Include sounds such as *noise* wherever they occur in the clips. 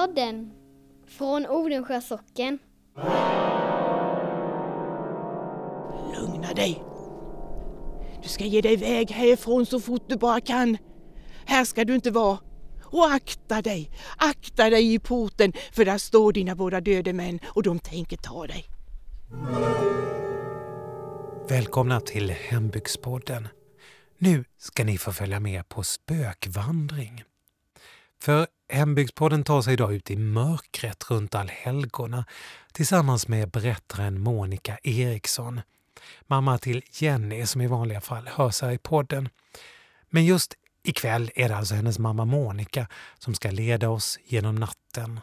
Hembygdspodden från Odensjö socken. Lugna dig. Du ska ge dig iväg härifrån så fort du bara kan. Här ska du inte vara. Och akta dig, akta dig i porten för där står dina båda döde män och de tänker ta dig. Välkomna till Hembygdspodden. Nu ska ni få följa med på spökvandring. För Hembygdspodden tar sig idag ut i mörkret runt allhelgona tillsammans med berättaren Monica Eriksson. Mamma till Jenny som i vanliga fall hörs här i podden. Men just ikväll är det alltså hennes mamma Monica som ska leda oss genom natten.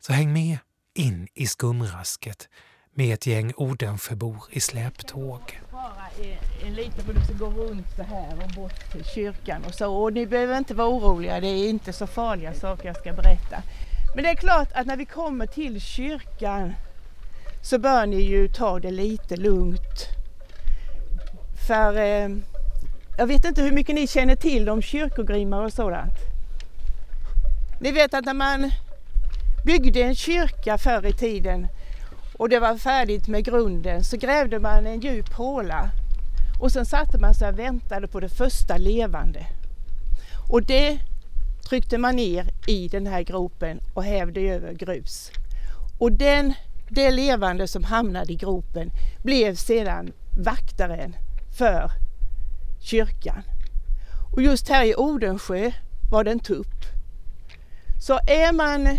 Så häng med in i skumrasket med ett gäng Odensjöbor i släptåg. En, liten för som ska gå runt så här och bort till kyrkan och så. Och ni behöver inte vara oroliga, det är inte så farliga saker jag ska berätta. Men det är klart att när vi kommer till kyrkan så bör ni ju ta det lite lugnt. För eh, jag vet inte hur mycket ni känner till om kyrkogrimmar och sådant. Ni vet att när man byggde en kyrka förr i tiden och det var färdigt med grunden så grävde man en djup håla och sen satte man sig och väntade på det första levande. Och det tryckte man ner i den här gropen och hävde över grus. Och den, det levande som hamnade i gropen blev sedan vaktaren för kyrkan. Och just här i Odensjö var det en tupp. Så är man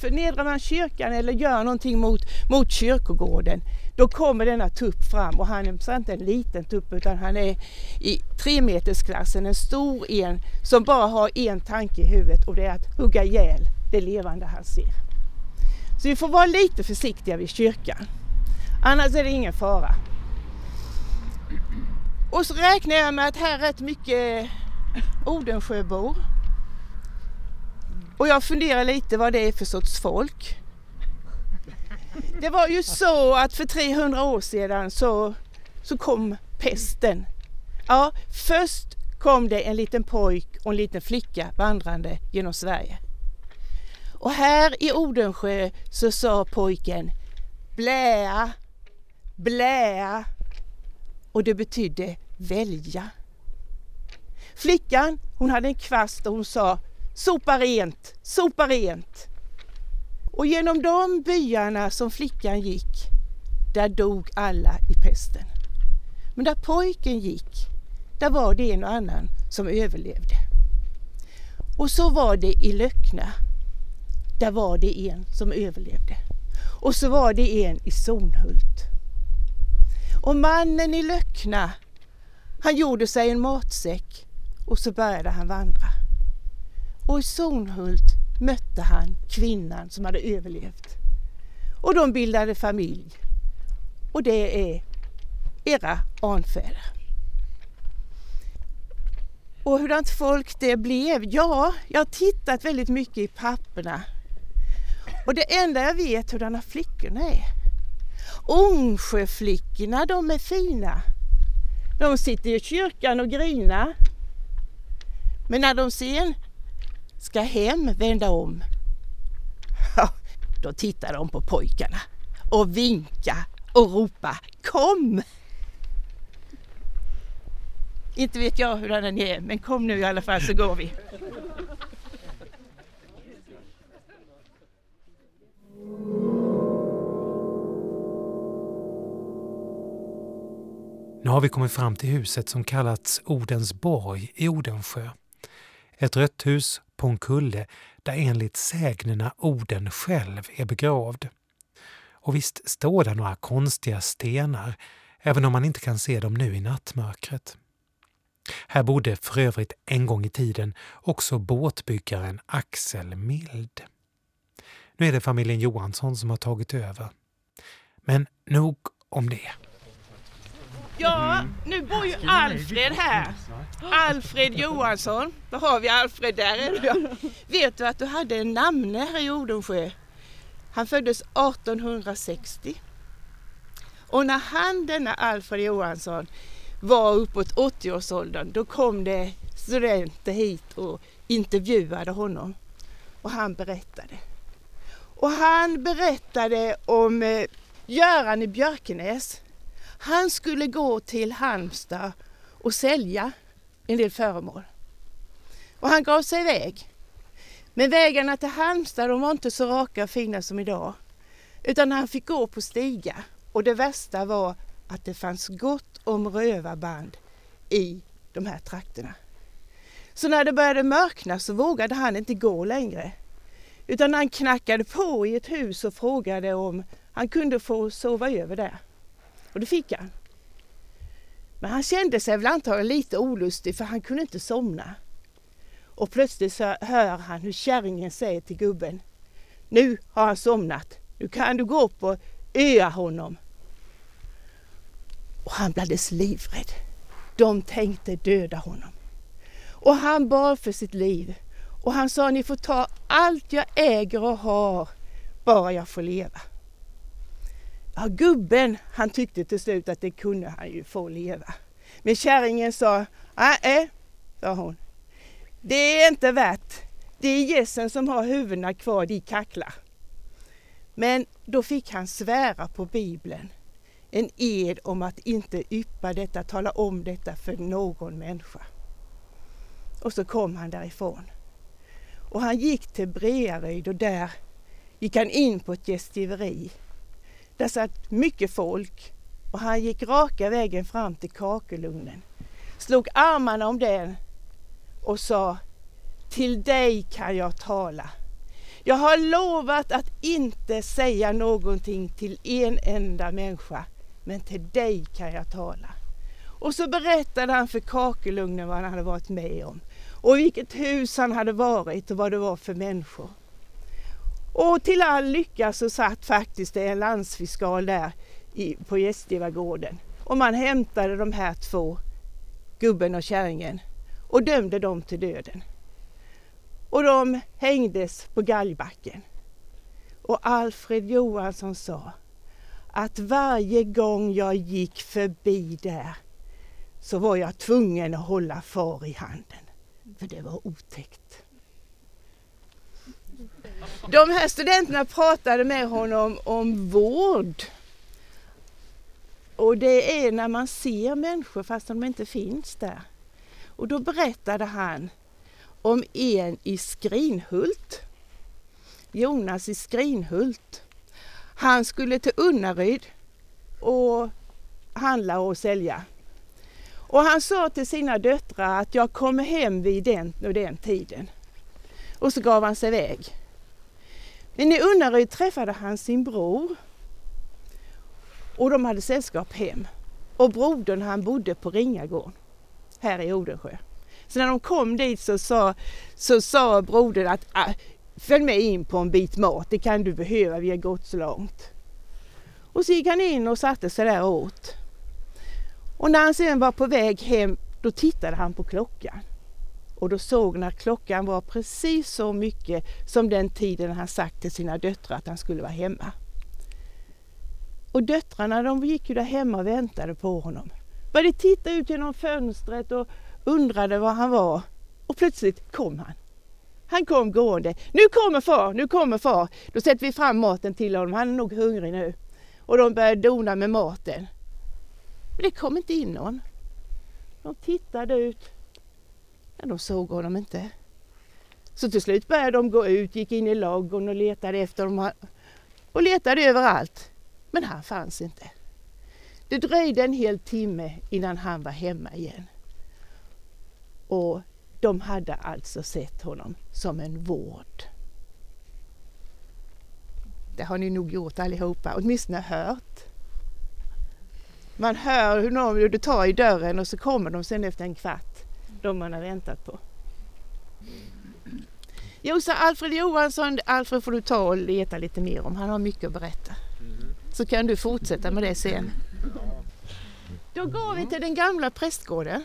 förnedrar man kyrkan eller gör någonting mot, mot kyrkogården, då kommer denna tupp fram och han är inte en liten tupp utan han är i tremetersklassen, en stor en som bara har en tanke i huvudet och det är att hugga ihjäl det levande han ser. Så vi får vara lite försiktiga vid kyrkan. Annars är det ingen fara. Och så räknar jag med att här är rätt mycket Odensjöbor. Och jag funderar lite vad det är för sorts folk. Det var ju så att för 300 år sedan så, så kom pesten. Ja, först kom det en liten pojk och en liten flicka vandrande genom Sverige. Och här i Odensjö så sa pojken bläa, bläa och det betydde välja. Flickan hon hade en kvast och hon sa sopa rent, sopa rent. Och genom de byarna som flickan gick, där dog alla i pesten. Men där pojken gick, där var det en och annan som överlevde. Och så var det i Löckna. Där var det en som överlevde. Och så var det en i Sonhult. Och mannen i Löckna, han gjorde sig en matsäck och så började han vandra. Och i Sonhult mötte han kvinnan som hade överlevt. Och de bildade familj. Och det är era anfäder. Och hurdant folk det blev? Ja, jag har tittat väldigt mycket i papperna. Och det enda jag vet hurdana flickorna är. Ångsjöflickorna, de är fina. De sitter i kyrkan och grinar. Men när de sen ska hem vända om, ja, då tittar de på pojkarna och vinka och ropa Kom! Inte vet jag hur den är, men kom nu i alla fall så går vi. Nu har vi kommit fram till huset som kallats Odensborg i Odensjö. Ett rött hus på en kulle där enligt sägnerna Oden själv är begravd. Och visst står där några konstiga stenar, även om man inte kan se dem nu i nattmörkret. Här bodde för övrigt en gång i tiden också båtbyggaren Axel Mild. Nu är det familjen Johansson som har tagit över. Men nog om det. Ja, nu bor ju Alfred här. Alfred Johansson. Då har vi Alfred där. *laughs* Vet du att du hade en namne här i Odensjö? Han föddes 1860. Och när han, denna Alfred Johansson, var uppåt 80-årsåldern, då kom det studenter hit och intervjuade honom. och han berättade. Och han berättade om eh, Göran i Björkenäs. Han skulle gå till Halmstad och sälja en del föremål. Och han gav sig iväg. Men vägarna till Halmstad de var inte så raka och fina som idag. Utan han fick gå på stigar. Och det värsta var att det fanns gott om rövarband i de här trakterna. Så när det började mörkna så vågade han inte gå längre. Utan han knackade på i ett hus och frågade om han kunde få sova över där. Och det fick han. Men han kände sig väl antagligen lite olustig för han kunde inte somna. Och plötsligt så hör han hur kärringen säger till gubben. Nu har han somnat. Nu kan du gå upp och öa honom. Och han blev alldeles livrädd. De tänkte döda honom. Och han bad för sitt liv. Och han sa, ni får ta allt jag äger och har, bara jag får leva. Ja, gubben, han tyckte till slut att det kunde han ju få leva. Men kärringen sa, nej, eh", sa hon. Det är inte värt. Det är gässen som har huvudena kvar, de kacklar. Men då fick han svära på Bibeln. En ed om att inte yppa detta, tala om detta för någon människa. Och så kom han därifrån. Och han gick till Brearyd och där gick han in på ett gästgiveri. Där satt mycket folk och han gick raka vägen fram till kakelugnen. Slog armarna om den och sa Till dig kan jag tala. Jag har lovat att inte säga någonting till en enda människa, men till dig kan jag tala. Och så berättade han för kakelugnen vad han hade varit med om och vilket hus han hade varit och vad det var för människor. Och till all lycka så satt faktiskt en landsfiskal där i, på Gästgivargården och man hämtade de här två, gubben och kärringen, och dömde dem till döden. Och de hängdes på galgbacken. Och Alfred Johansson sa att varje gång jag gick förbi där så var jag tvungen att hålla far i handen. För det var otäckt. De här studenterna pratade med honom om vård. Och det är när man ser människor fast de inte finns där. Och då berättade han om en i Skrinhult. Jonas i Skrinhult. Han skulle till Unnaryd och handla och sälja. Och han sa till sina döttrar att jag kommer hem vid den och den tiden. Och så gav han sig iväg. Men i Unnaryd träffade han sin bror. Och de hade sällskap hem. Och brodern han bodde på Ringagården här i Odensjö. Så när de kom dit så sa, så sa brodern att ah, följ med in på en bit mat, det kan du behöva, vi har gått så långt. Och så gick han in och satte sig där och åt. Och när han sen var på väg hem, då tittade han på klockan. Och då såg när klockan var precis så mycket som den tiden han sagt till sina döttrar att han skulle vara hemma. Och döttrarna de gick ju där hemma och väntade på honom. Började titta ut genom fönstret och undrade var han var. Och plötsligt kom han. Han kom gående. Nu kommer far, nu kommer far. Då sätter vi fram maten till honom. Han är nog hungrig nu. Och de började dona med maten. Men det kom inte in någon. De tittade ut. Men de såg honom inte. Så till slut började de gå ut, gick in i ladugården och letade efter dem. Och letade överallt. Men han fanns inte. Det dröjde en hel timme innan han var hemma igen. Och de hade alltså sett honom som en vård. Det har ni nog gjort allihopa, åtminstone hört. Man hör hur någon det tar i dörren och så kommer de sen efter en kvart, de man har väntat på. Jo, så Alfred Johansson, Alfred får du ta och leta lite mer om, han har mycket att berätta. Så kan du fortsätta med det sen. Då går vi till den gamla prästgården.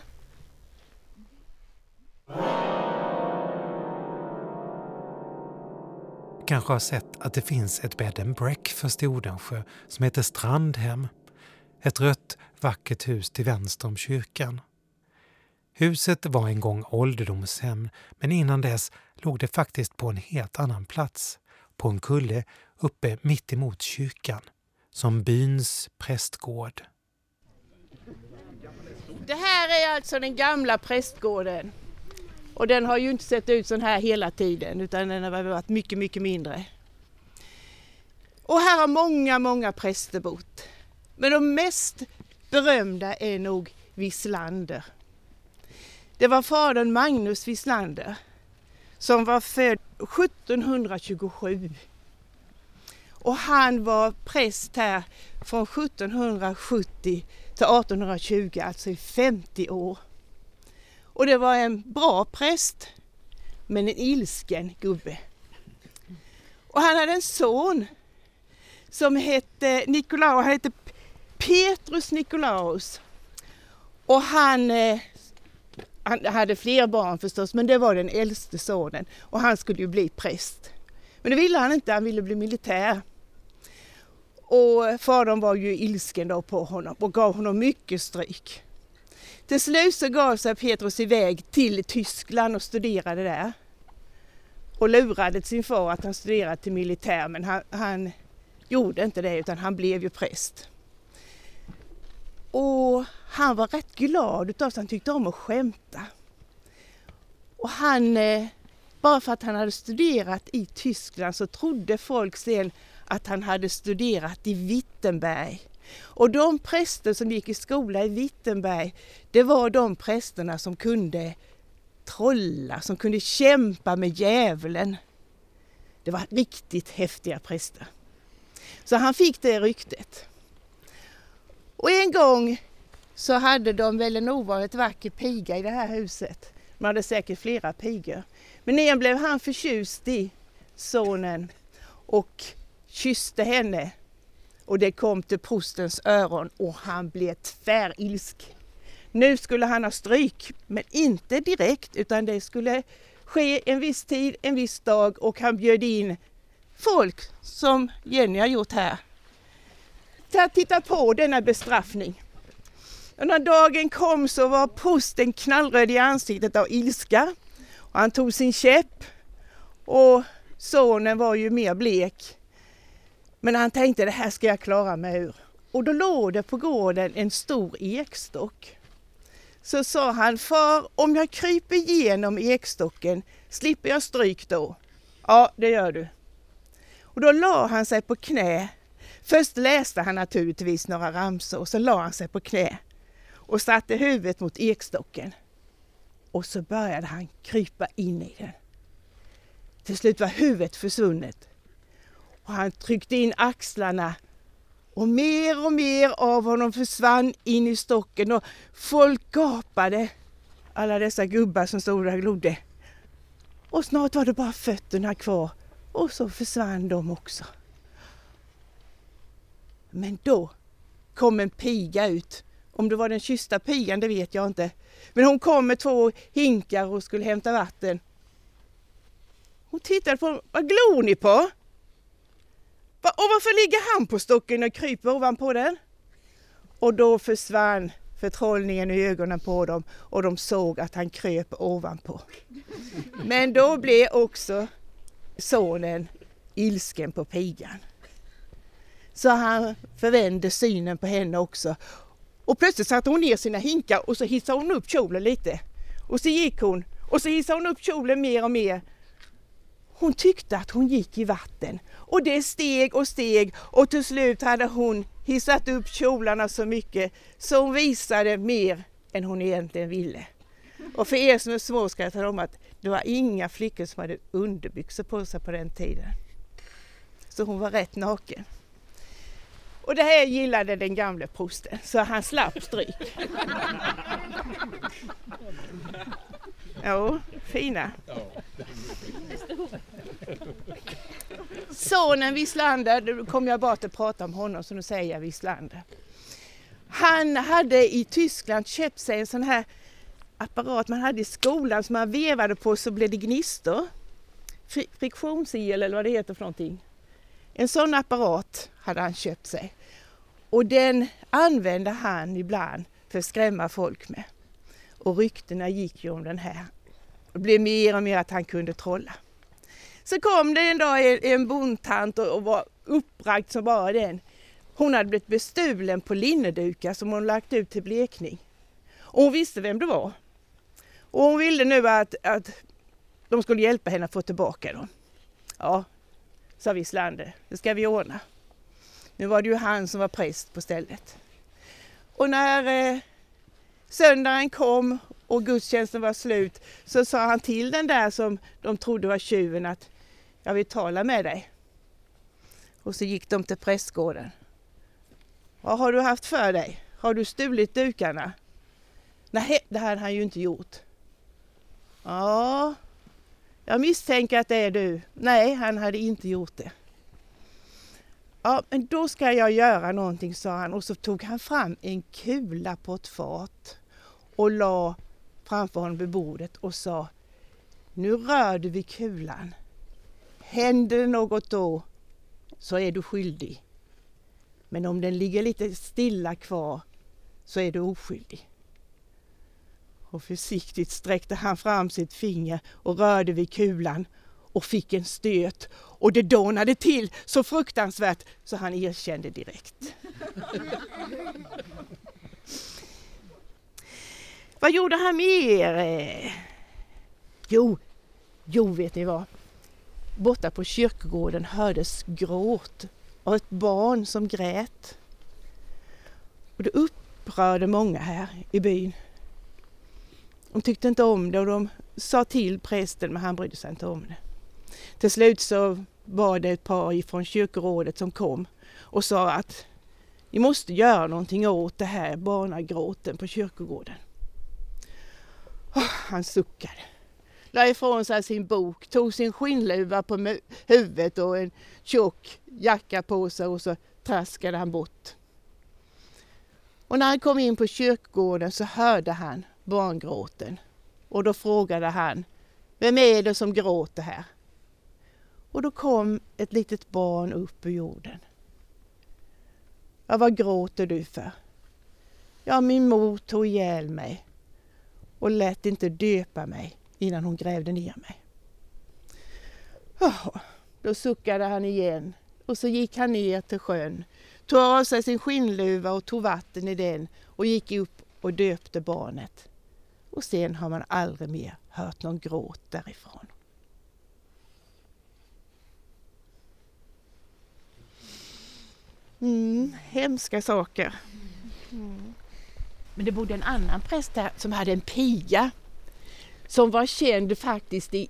kanske har sett att det finns ett bed and breakfast i Odensjö som heter Strandhem. Ett rött vackert hus till vänster om kyrkan. Huset var en gång ålderdomshem men innan dess låg det faktiskt på en helt annan plats, på en kulle uppe mitt emot kyrkan, som byns prästgård. Det här är alltså den gamla prästgården. Och den har ju inte sett ut så här hela tiden utan den har varit mycket, mycket mindre. Och här har många, många präster bott. Men de mest berömda är nog Wislander. Det var fadern Magnus Wislander som var född 1727. Och han var präst här från 1770 till 1820, alltså i 50 år. Och det var en bra präst, men en ilsken gubbe. Och han hade en son som hette Nikolaus, han hette Petrus Nikolaus. Och han, eh, han hade fler barn förstås, men det var den äldste sonen och han skulle ju bli präst. Men det ville han inte, han ville bli militär. Och fadern var ju ilsken då på honom och gav honom mycket stryk. Till slut så gav sig Petrus iväg till Tyskland och studerade där. Och lurade sin far att han studerade till militär men han, han gjorde inte det utan han blev ju präst. Och han var rätt glad utav sig, han tyckte om att skämta. Och han, eh, bara för att han hade studerat i Tyskland så trodde folk sen att han hade studerat i Wittenberg. Och de präster som gick i skola i Wittenberg, det var de prästerna som kunde trolla, som kunde kämpa med djävulen. Det var riktigt häftiga präster. Så han fick det ryktet. Och en gång så hade de väl en ovanligt vacker piga i det här huset. De hade säkert flera pigor. Men en blev han förtjust i, sonen, och kysste henne. Och det kom till prostens öron och han blev tvärilsk. Nu skulle han ha stryk, men inte direkt utan det skulle ske en viss tid, en viss dag och han bjöd in folk som Jenny har gjort här. Titta på denna bestraffning. Och när dagen kom så var posten knallröd i ansiktet av ilska. Och han tog sin käpp och sonen var ju mer blek. Men han tänkte det här ska jag klara mig ur. Och då låg det på gården en stor ekstock. Så sa han, far om jag kryper igenom ekstocken, slipper jag stryk då? Ja, det gör du. Och då la han sig på knä. Först läste han naturligtvis några ramsor och så la han sig på knä och satte huvudet mot ekstocken. Och så började han krypa in i den. Till slut var huvudet försvunnet. Och han tryckte in axlarna och mer och mer av honom försvann in i stocken och folk gapade. Alla dessa gubbar som stod där och glodde. Och snart var det bara fötterna kvar och så försvann de också. Men då kom en piga ut. Om det var den kyssta pigan, det vet jag inte. Men hon kom med två hinkar och skulle hämta vatten. Hon tittade på Vad glor ni på? Och varför ligger han på stocken och kryper ovanpå den? Och då försvann förtrollningen i ögonen på dem och de såg att han kröp ovanpå. Men då blev också sonen ilsken på pigan. Så han förvände synen på henne också. Och plötsligt satte hon ner sina hinkar och så hissade hon upp kjolen lite. Och så gick hon och så hissade hon upp kjolen mer och mer. Hon tyckte att hon gick i vatten och det steg och steg och till slut hade hon hissat upp kjolarna så mycket så hon visade mer än hon egentligen ville. Och för er som är små ska jag tala om att det var inga flickor som hade underbyxor på sig på den tiden. Så hon var rätt naken. Och det här gillade den gamle prosten, så han slapp stryk. *laughs* Jo, fina. *laughs* Sonen Wislander, nu kommer jag bara att prata om honom så nu säger jag Wislander. Han hade i Tyskland köpt sig en sån här apparat man hade i skolan som man vevade på så blev det gnistor. Friktionsel eller vad det heter för någonting. En sån apparat hade han köpt sig. Och den använde han ibland för att skrämma folk med. Och ryktena gick ju om den här Det blev mer och mer att han kunde trolla. Så kom det en dag en, en bondtant och, och var uppbragt som bara den. Hon hade blivit bestulen på linnedukar som hon lagt ut till blekning. Och hon visste vem det var. Och hon ville nu att, att de skulle hjälpa henne att få tillbaka dem. Ja, sa Wislander, det ska vi ordna. Nu var det ju han som var präst på stället. Och när eh, söndagen kom och gudstjänsten var slut så sa han till den där som de trodde var tjuven att jag vill tala med dig. Och så gick de till prästgården. Vad har du haft för dig? Har du stulit dukarna? Nej, det hade han ju inte gjort. Ja, jag misstänker att det är du. Nej, han hade inte gjort det. Ja, men då ska jag göra någonting, sa han och så tog han fram en kula på ett fat och la framför honom vid bordet och sa Nu rör du vid kulan. Händer det något då så är du skyldig. Men om den ligger lite stilla kvar så är du oskyldig. Och försiktigt sträckte han fram sitt finger och rörde vid kulan och fick en stöt och det dånade till så fruktansvärt så han erkände direkt. *laughs* vad gjorde han mer? Jo, jo vet ni vad? Borta på kyrkogården hördes gråt av ett barn som grät. Och det upprörde många här i byn. De tyckte inte om det och de sa till prästen men han brydde sig inte om det. Till slut så var det ett par ifrån kyrkorådet som kom och sa att ni måste göra någonting åt det här barnagråten på kyrkogården. Oh, han suckade, la ifrån sig sin bok, tog sin skinnluva på huvudet och en tjock jacka på sig och så traskade han bort. Och när han kom in på kyrkogården så hörde han barngråten och då frågade han Vem är det som gråter här? Och då kom ett litet barn upp ur jorden. Ja, vad gråter du för? Ja, min mor tog ihjäl mig och lät inte döpa mig innan hon grävde ner mig. Oh, då suckade han igen och så gick han ner till sjön, tog av sig sin skinnluva och tog vatten i den och gick upp och döpte barnet. Och sen har man aldrig mer hört någon gråt därifrån. Mm, hemska saker. Mm. Men det bodde en annan präst där som hade en piga som var känd faktiskt i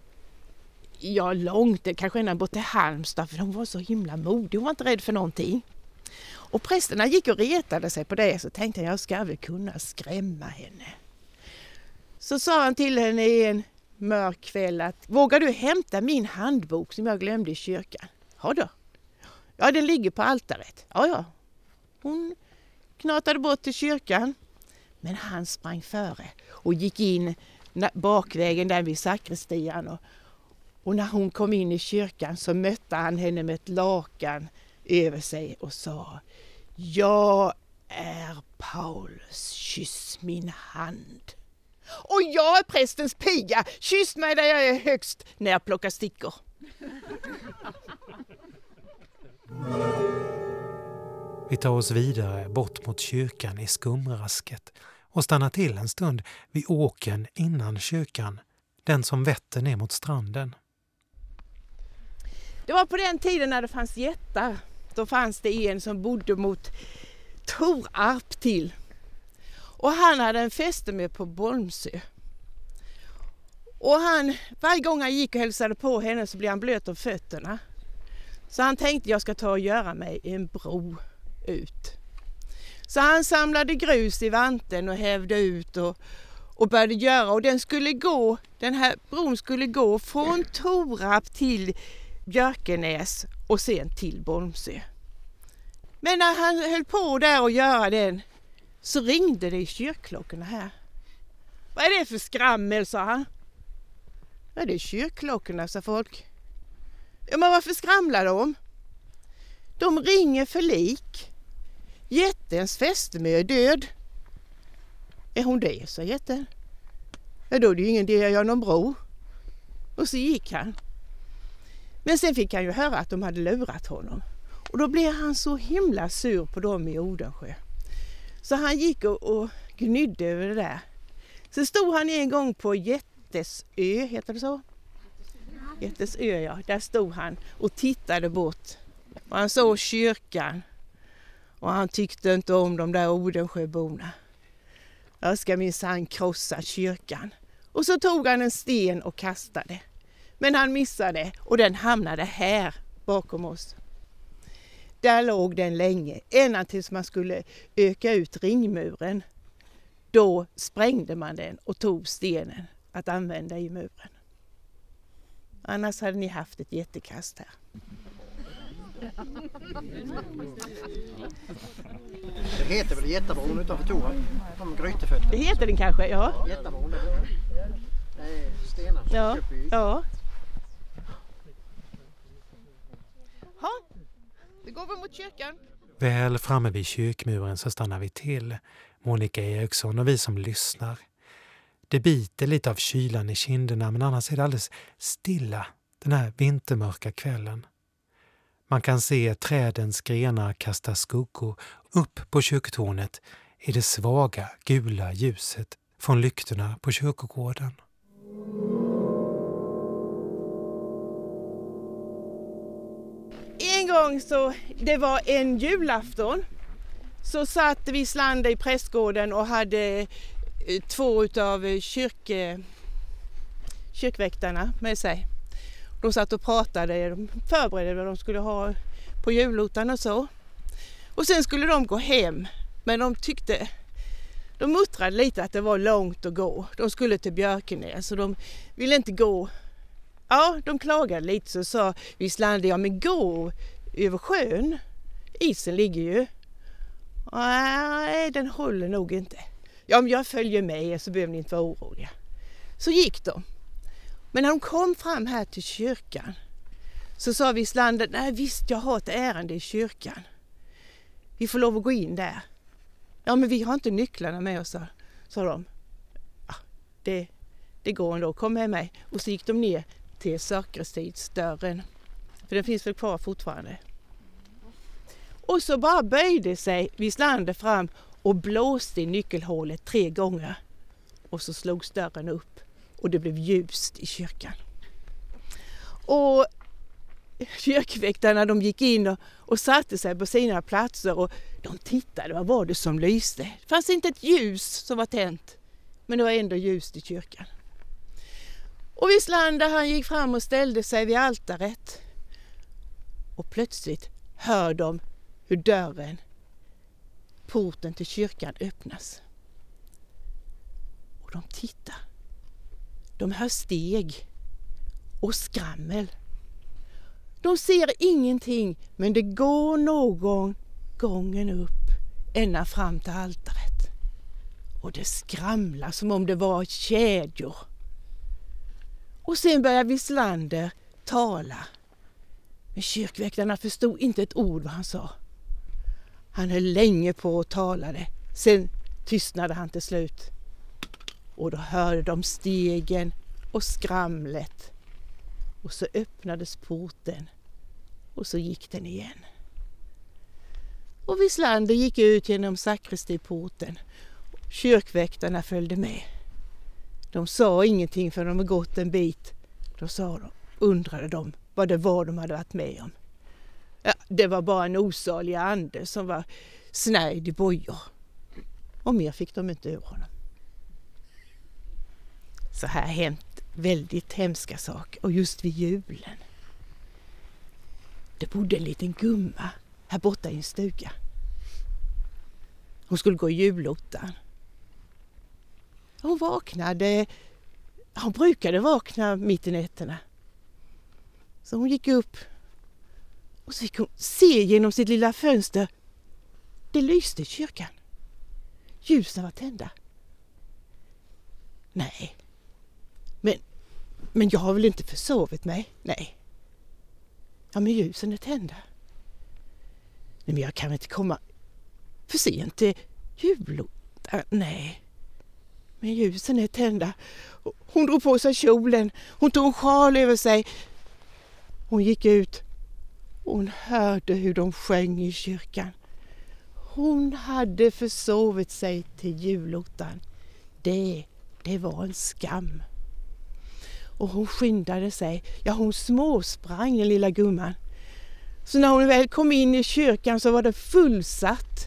ja, långt, kanske ända bort till Halmstad för hon var så himla modig, hon var inte rädd för någonting. Och prästerna gick och retade sig på det så tänkte jag, jag ska väl kunna skrämma henne. Så sa han till henne i en mörk kväll att vågar du hämta min handbok som jag glömde i kyrkan? Ja då. Ja, den ligger på altaret. Ja, ja. Hon knatade bort till kyrkan. Men han sprang före och gick in bakvägen där vid sakristian. Och, och när hon kom in i kyrkan så mötte han henne med ett lakan över sig och sa Jag är Paulus, kyss min hand. Och jag är prästens piga, kyss mig där jag är högst när jag plockar stickor. Vi tar oss vidare bort mot kyrkan i skumrasket och stannar till en stund vid åken innan kyrkan, den som vetter ner mot stranden. Det var på den tiden när det fanns jättar. Då fanns det en som bodde mot Torarp till. Och han hade en fäste med på Bolmsö. Och han, varje gång han gick och hälsade på henne så blev han blöt om fötterna. Så han tänkte jag ska ta och göra mig en bro ut. Så han samlade grus i vanten och hävde ut och, och började göra och den skulle gå, den här bron skulle gå från Torap till Björkenäs och sen till Bolmsö. Men när han höll på där och göra den så ringde det i kyrkklockorna här. Vad är det för skrammel, sa han. Ja, det är kyrkklockorna, sa folk. Ja, men varför skramlar de? De ringer för lik. Jättens fästmö är död. Är hon det, sa jätten. Ja, då är det ju ingen idé att göra någon bro. Och så gick han. Men sen fick han ju höra att de hade lurat honom. Och då blev han så himla sur på dem i Odensjö. Så han gick och, och gnydde över det där. Så stod han en gång på Jättesö, heter det så? Jättesö ja, där stod han och tittade bort. Och han såg kyrkan. Och han tyckte inte om de där Odensjöborna. Jag ska minsann krossa kyrkan. Och så tog han en sten och kastade. Men han missade och den hamnade här bakom oss. Där låg den länge, ända tills man skulle öka ut ringmuren. Då sprängde man den och tog stenen att använda i muren. Annars hade ni haft ett jättekast här. Det heter väl Jättabron utanför Torhamn? De grytefötter. Det heter den kanske, ja. Jättabron, det är- stenar som Ja, köper ja. Ha, då går väl mot kyrkan. Väl framme vid kyrkmuren så stannar vi till, Monica Eriksson och vi som lyssnar. Det biter lite av kylan i kinderna men annars är det alldeles stilla den här vintermörka kvällen. Man kan se trädens grenar kasta skuggor upp på kyrktornet i det svaga gula ljuset från lyktorna på kyrkogården. Gång så, det var en julafton, så satt Wislander i prästgården och hade eh, två utav eh, kyrke, kyrkväktarna med sig. De satt och pratade, de förberedde vad de skulle ha på julottan och så. Och sen skulle de gå hem, men de tyckte, de muttrade lite att det var långt att gå. De skulle till Björkenäs så de ville inte gå Ja, de klagade lite så sa Wislander, ja men gå över sjön. Isen ligger ju. Nej, den håller nog inte. Ja, men jag följer med er så behöver ni inte vara oroliga. Så gick de. Men när de kom fram här till kyrkan så sa Wislander, nej visst jag har ett ärende i kyrkan. Vi får lov att gå in där. Ja, men vi har inte nycklarna med oss, sa, sa de. Ja, det, det går ändå, kom med mig. Och så gick de ner till sakristidsdörren. För den finns väl kvar fortfarande. Och så bara böjde sig Wislander fram och blåste i nyckelhålet tre gånger. Och så slogs dörren upp och det blev ljust i kyrkan. Och kyrkväktarna de gick in och, och satte sig på sina platser och de tittade, vad var det som lyste? Det fanns inte ett ljus som var tänt, men det var ändå ljust i kyrkan. Och Wislander han gick fram och ställde sig vid altaret. Och plötsligt hör de hur dörren, porten till kyrkan öppnas. Och de tittar. De hör steg och skrammel. De ser ingenting men det går någon gången upp ända fram till altaret. Och det skramlar som om det var kedjor. Och sen börjar Wislander tala. Men kyrkväktarna förstod inte ett ord vad han sa. Han höll länge på och talade. Sen tystnade han till slut. Och då hörde de stegen och skramlet. Och så öppnades porten och så gick den igen. Och Wislander gick ut genom sakristiporten. Kyrkväktarna följde med. De sa ingenting för de hade gått en bit. Då sa de, undrade de vad det var de hade varit med om. Ja, det var bara en osalig ande som var snärjd i bojor. Och mer fick de inte ur honom. Så här har hänt väldigt hemska saker och just vid julen. Det bodde en liten gumma här borta i en stuga. Hon skulle gå julottan. Hon vaknade, hon brukade vakna mitt i nätterna. Så hon gick upp och så fick hon se genom sitt lilla fönster. Det lyste i kyrkan. Ljusen var tända. Nej, men, men jag har väl inte försovit mig? Nej. Ja, men ljusen är tända. Nej, men jag kan väl inte komma för sent till julottan? Äh, nej. Men ljusen är tända. Hon drog på sig kjolen, hon tog en sjal över sig. Hon gick ut. Hon hörde hur de sjöng i kyrkan. Hon hade försovit sig till julottan. Det, det var en skam. Och hon skyndade sig, ja hon småsprang den lilla gumman. Så när hon väl kom in i kyrkan så var det fullsatt.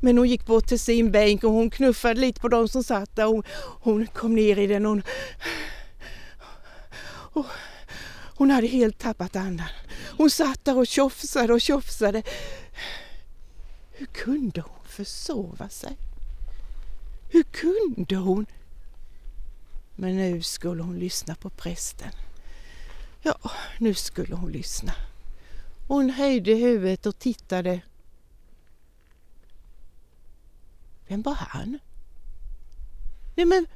Men hon gick bort till sin bänk och hon knuffade lite på de som satt där. Hon, hon kom ner i den och hon, och hon hade helt tappat andan. Hon satt där och tjofsade och tjofsade. Hur kunde hon försova sig? Hur kunde hon? Men nu skulle hon lyssna på prästen. Ja, nu skulle hon lyssna. Hon höjde huvudet och tittade. Vem var han? Nej men,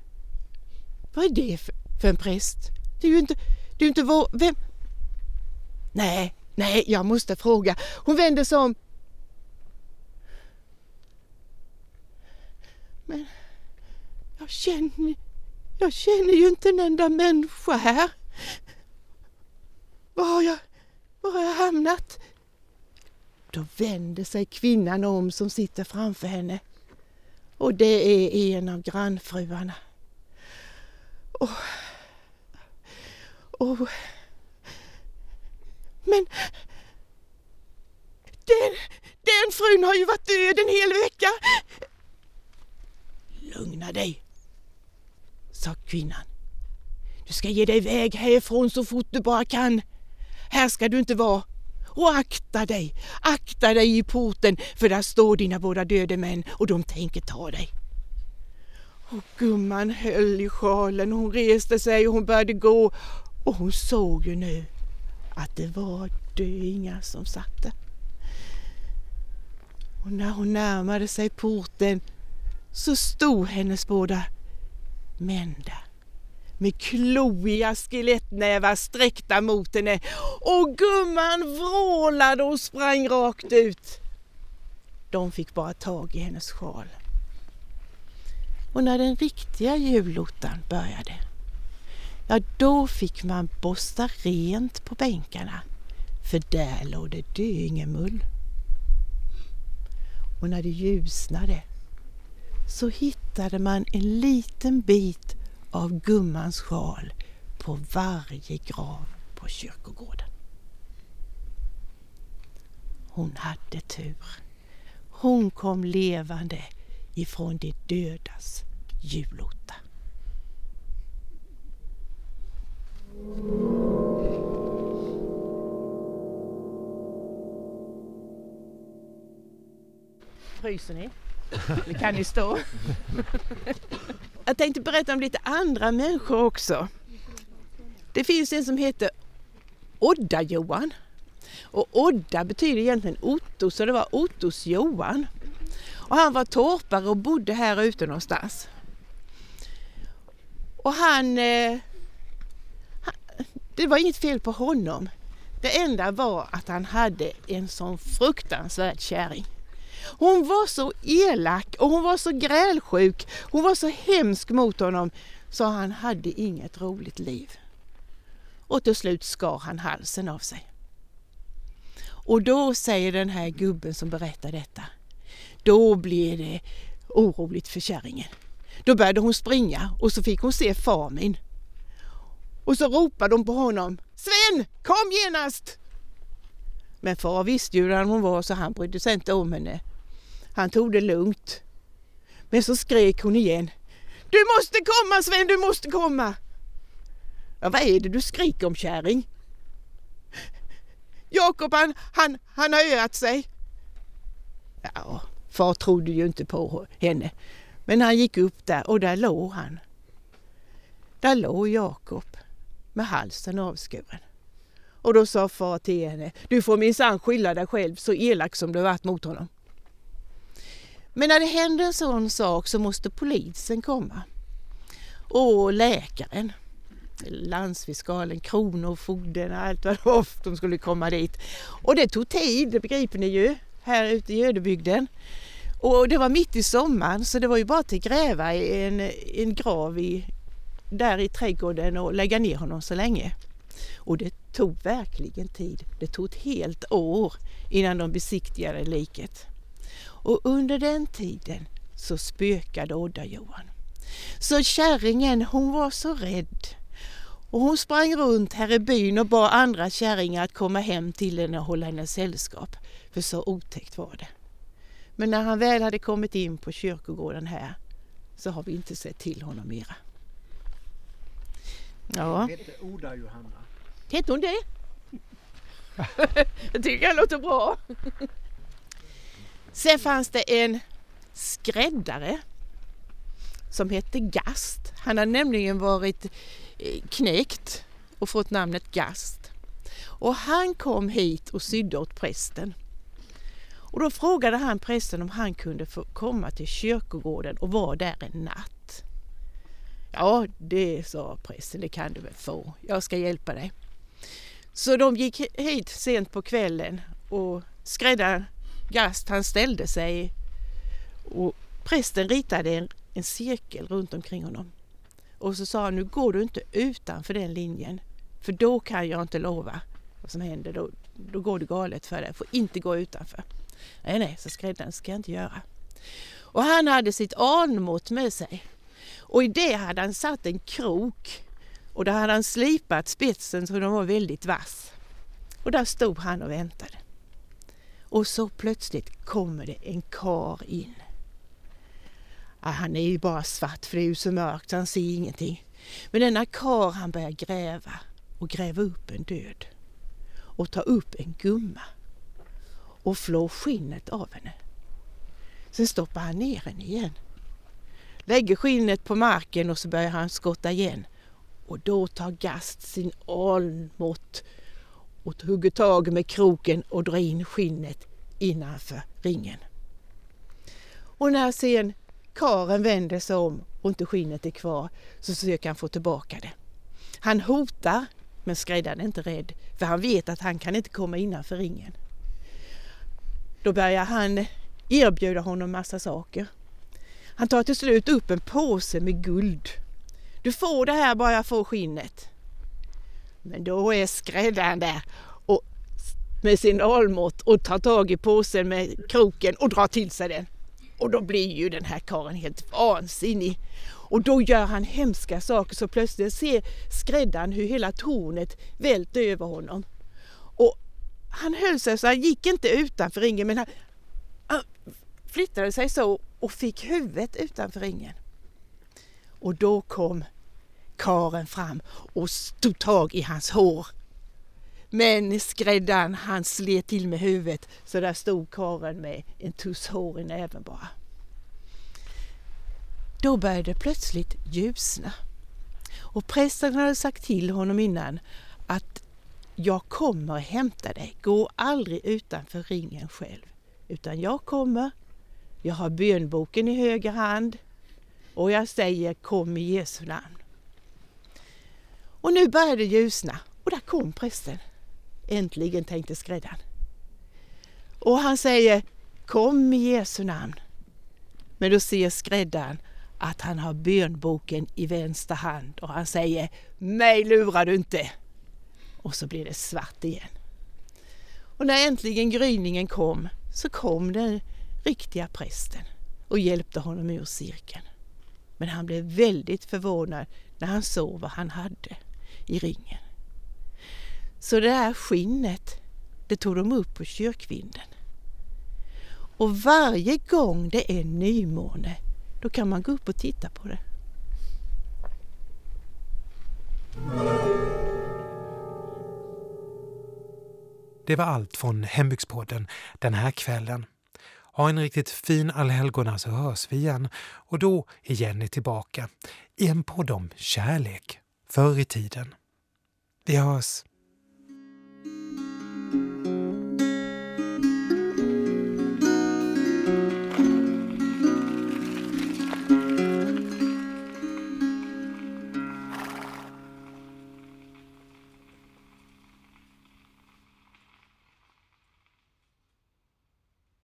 vad är det för, för en präst? Det är ju inte, är inte vår... Vem? Nej, nej, jag måste fråga. Hon vände sig om. Men jag känner, jag känner ju inte en enda människa här. Var har jag, var har jag hamnat? Då vänder sig kvinnan om som sitter framför henne. Och det är en av grannfruarna. Oh och, men den, den frun har ju varit död en hel vecka. Lugna dig, sa kvinnan. Du ska ge dig iväg härifrån så fort du bara kan. Här ska du inte vara. Och akta dig, akta dig i porten för där står dina båda döde män och de tänker ta dig. Och gumman höll i sjalen, hon reste sig och hon började gå och hon såg ju nu att det var döingar som satt där. Och när hon närmade sig porten så stod hennes båda män där med kloiga skelettnävar sträckta mot henne och gumman vrålade och sprang rakt ut. De fick bara tag i hennes sjal. Och när den riktiga julottan började, ja då fick man borsta rent på bänkarna för där låg det döingemull. Och när det ljusnade så hittade man en liten bit av gummans sjal på varje grav på kyrkogården. Hon hade tur. Hon kom levande ifrån de dödas julotta. Fryser ni? Ni kan ni stå? Jag tänkte berätta om lite andra människor också. Det finns en som heter Odda-Johan. Och Odda betyder egentligen Otto, så det var Ottos Johan. Och han var torpare och bodde här ute någonstans. Och han, eh, han... Det var inget fel på honom. Det enda var att han hade en sån fruktansvärd kärring. Hon var så elak och hon var så grälsjuk. Hon var så hemsk mot honom så han hade inget roligt liv. Och till slut skar han halsen av sig. Och då säger den här gubben som berättar detta, då blir det oroligt för kärringen. Då började hon springa och så fick hon se Famin. Och så ropade de på honom. Sven, kom genast! Men far visste ju hur hon var så han brydde sig inte om henne. Han tog det lugnt. Men så skrek hon igen. Du måste komma Sven, du måste komma! Ja, vad är det du skriker om kärring? Jakob han, han, han har öat sig. Ja, far trodde ju inte på henne. Men han gick upp där och där låg han. Där låg Jakob med halsen avskuren. Och då sa far till henne, du får minsann skylla dig själv så elak som du varit mot honom. Men när det händer en sån sak så måste polisen komma. Och läkaren, landsfiskalen, kronofogden, allt vad det var de skulle komma dit. Och det tog tid, det begriper ni ju, här ute i ödebygden. Och det var mitt i sommaren så det var ju bara att gräva en, en grav i, där i trädgården och lägga ner honom så länge. Och det tog verkligen tid. Det tog ett helt år innan de besiktigade liket. Och under den tiden så spökade Odda-Johan. Så kärringen hon var så rädd och hon sprang runt här i byn och bad andra kärringar att komma hem till henne och hålla henne sällskap. För så otäckt var det. Men när han väl hade kommit in på kyrkogården här så har vi inte sett till honom mera. Ja. Hette Oda Johanna? Hette hon det? *laughs* jag tycker det låter bra. Sen fanns det en skräddare som hette Gast. Han hade nämligen varit eh, knäckt och fått namnet Gast. Och han kom hit och sydde åt prästen. Och då frågade han prästen om han kunde få komma till kyrkogården och vara där en natt. Ja, det sa prästen, det kan du väl få. Jag ska hjälpa dig. Så de gick hit sent på kvällen och skräddaren Gast han ställde sig och prästen ritade en, en cirkel runt omkring honom. Och så sa han, nu går du inte utanför den linjen för då kan jag inte lova vad som händer. Då, då går det galet för dig. får inte gå utanför. Nej, nej, så skräddaren ska jag inte göra. Och han hade sitt anmått med sig. Och i det hade han satt en krok och där hade han slipat spetsen så den var väldigt vass. Och där stod han och väntade. Och så plötsligt kommer det en kar in. Ja, han är ju bara svart för det är ju så mörkt han ser ingenting. Men denna kar han börjar gräva och gräva upp en död. Och ta upp en gumma. Och flå skinnet av henne. Sen stoppar han ner henne igen. Lägger skinnet på marken och så börjar han skotta igen. Och då tar Gast sin almått och hugger tag med kroken och drar in skinnet innanför ringen. Och när sen karen vänder sig om och inte skinnet är kvar så försöker han få tillbaka det. Han hotar men skräddaren är inte rädd för han vet att han kan inte komma innanför ringen. Då börjar han erbjuda honom massa saker. Han tar till slut upp en påse med guld. Du får det här bara jag får skinnet. Men då är skräddaren där och, med sin almått och tar tag i påsen med kroken och drar till sig den. Och då blir ju den här karen helt vansinnig. Och då gör han hemska saker så plötsligt ser skräddaren hur hela tornet välter över honom. Och han höll sig så han gick inte utanför ringen men han, han flyttade sig så och fick huvudet utanför ringen. Och då kom karen fram och tog tag i hans hår. Men skräddaren han slet till med huvudet så där stod karen med en tuss hår i näven bara. Då började det plötsligt ljusna. Och prästen hade sagt till honom innan att jag kommer hämta dig. Gå aldrig utanför ringen själv. Utan jag kommer, jag har bönboken i höger hand och jag säger kom i Jesu namn. Och nu började det ljusna och där kom prästen. Äntligen tänkte skräddaren. Och han säger kom i Jesu namn. Men då ser skräddaren att han har bönboken i vänster hand och han säger mig lurar du inte. Och så blir det svart igen. Och när äntligen gryningen kom så kom den riktiga prästen och hjälpte honom ur cirkeln. Men han blev väldigt förvånad när han såg vad han hade i ringen. Så det där skinnet, det tog de upp på kyrkvinden. Och varje gång det är nymåne, då kan man gå upp och titta på det. Det var allt från Hembygdspodden den här kvällen. Ha en riktigt fin allhelgona så hörs vi igen och då är Jenny tillbaka i en podd om kärlek förr i tiden. Vi hörs!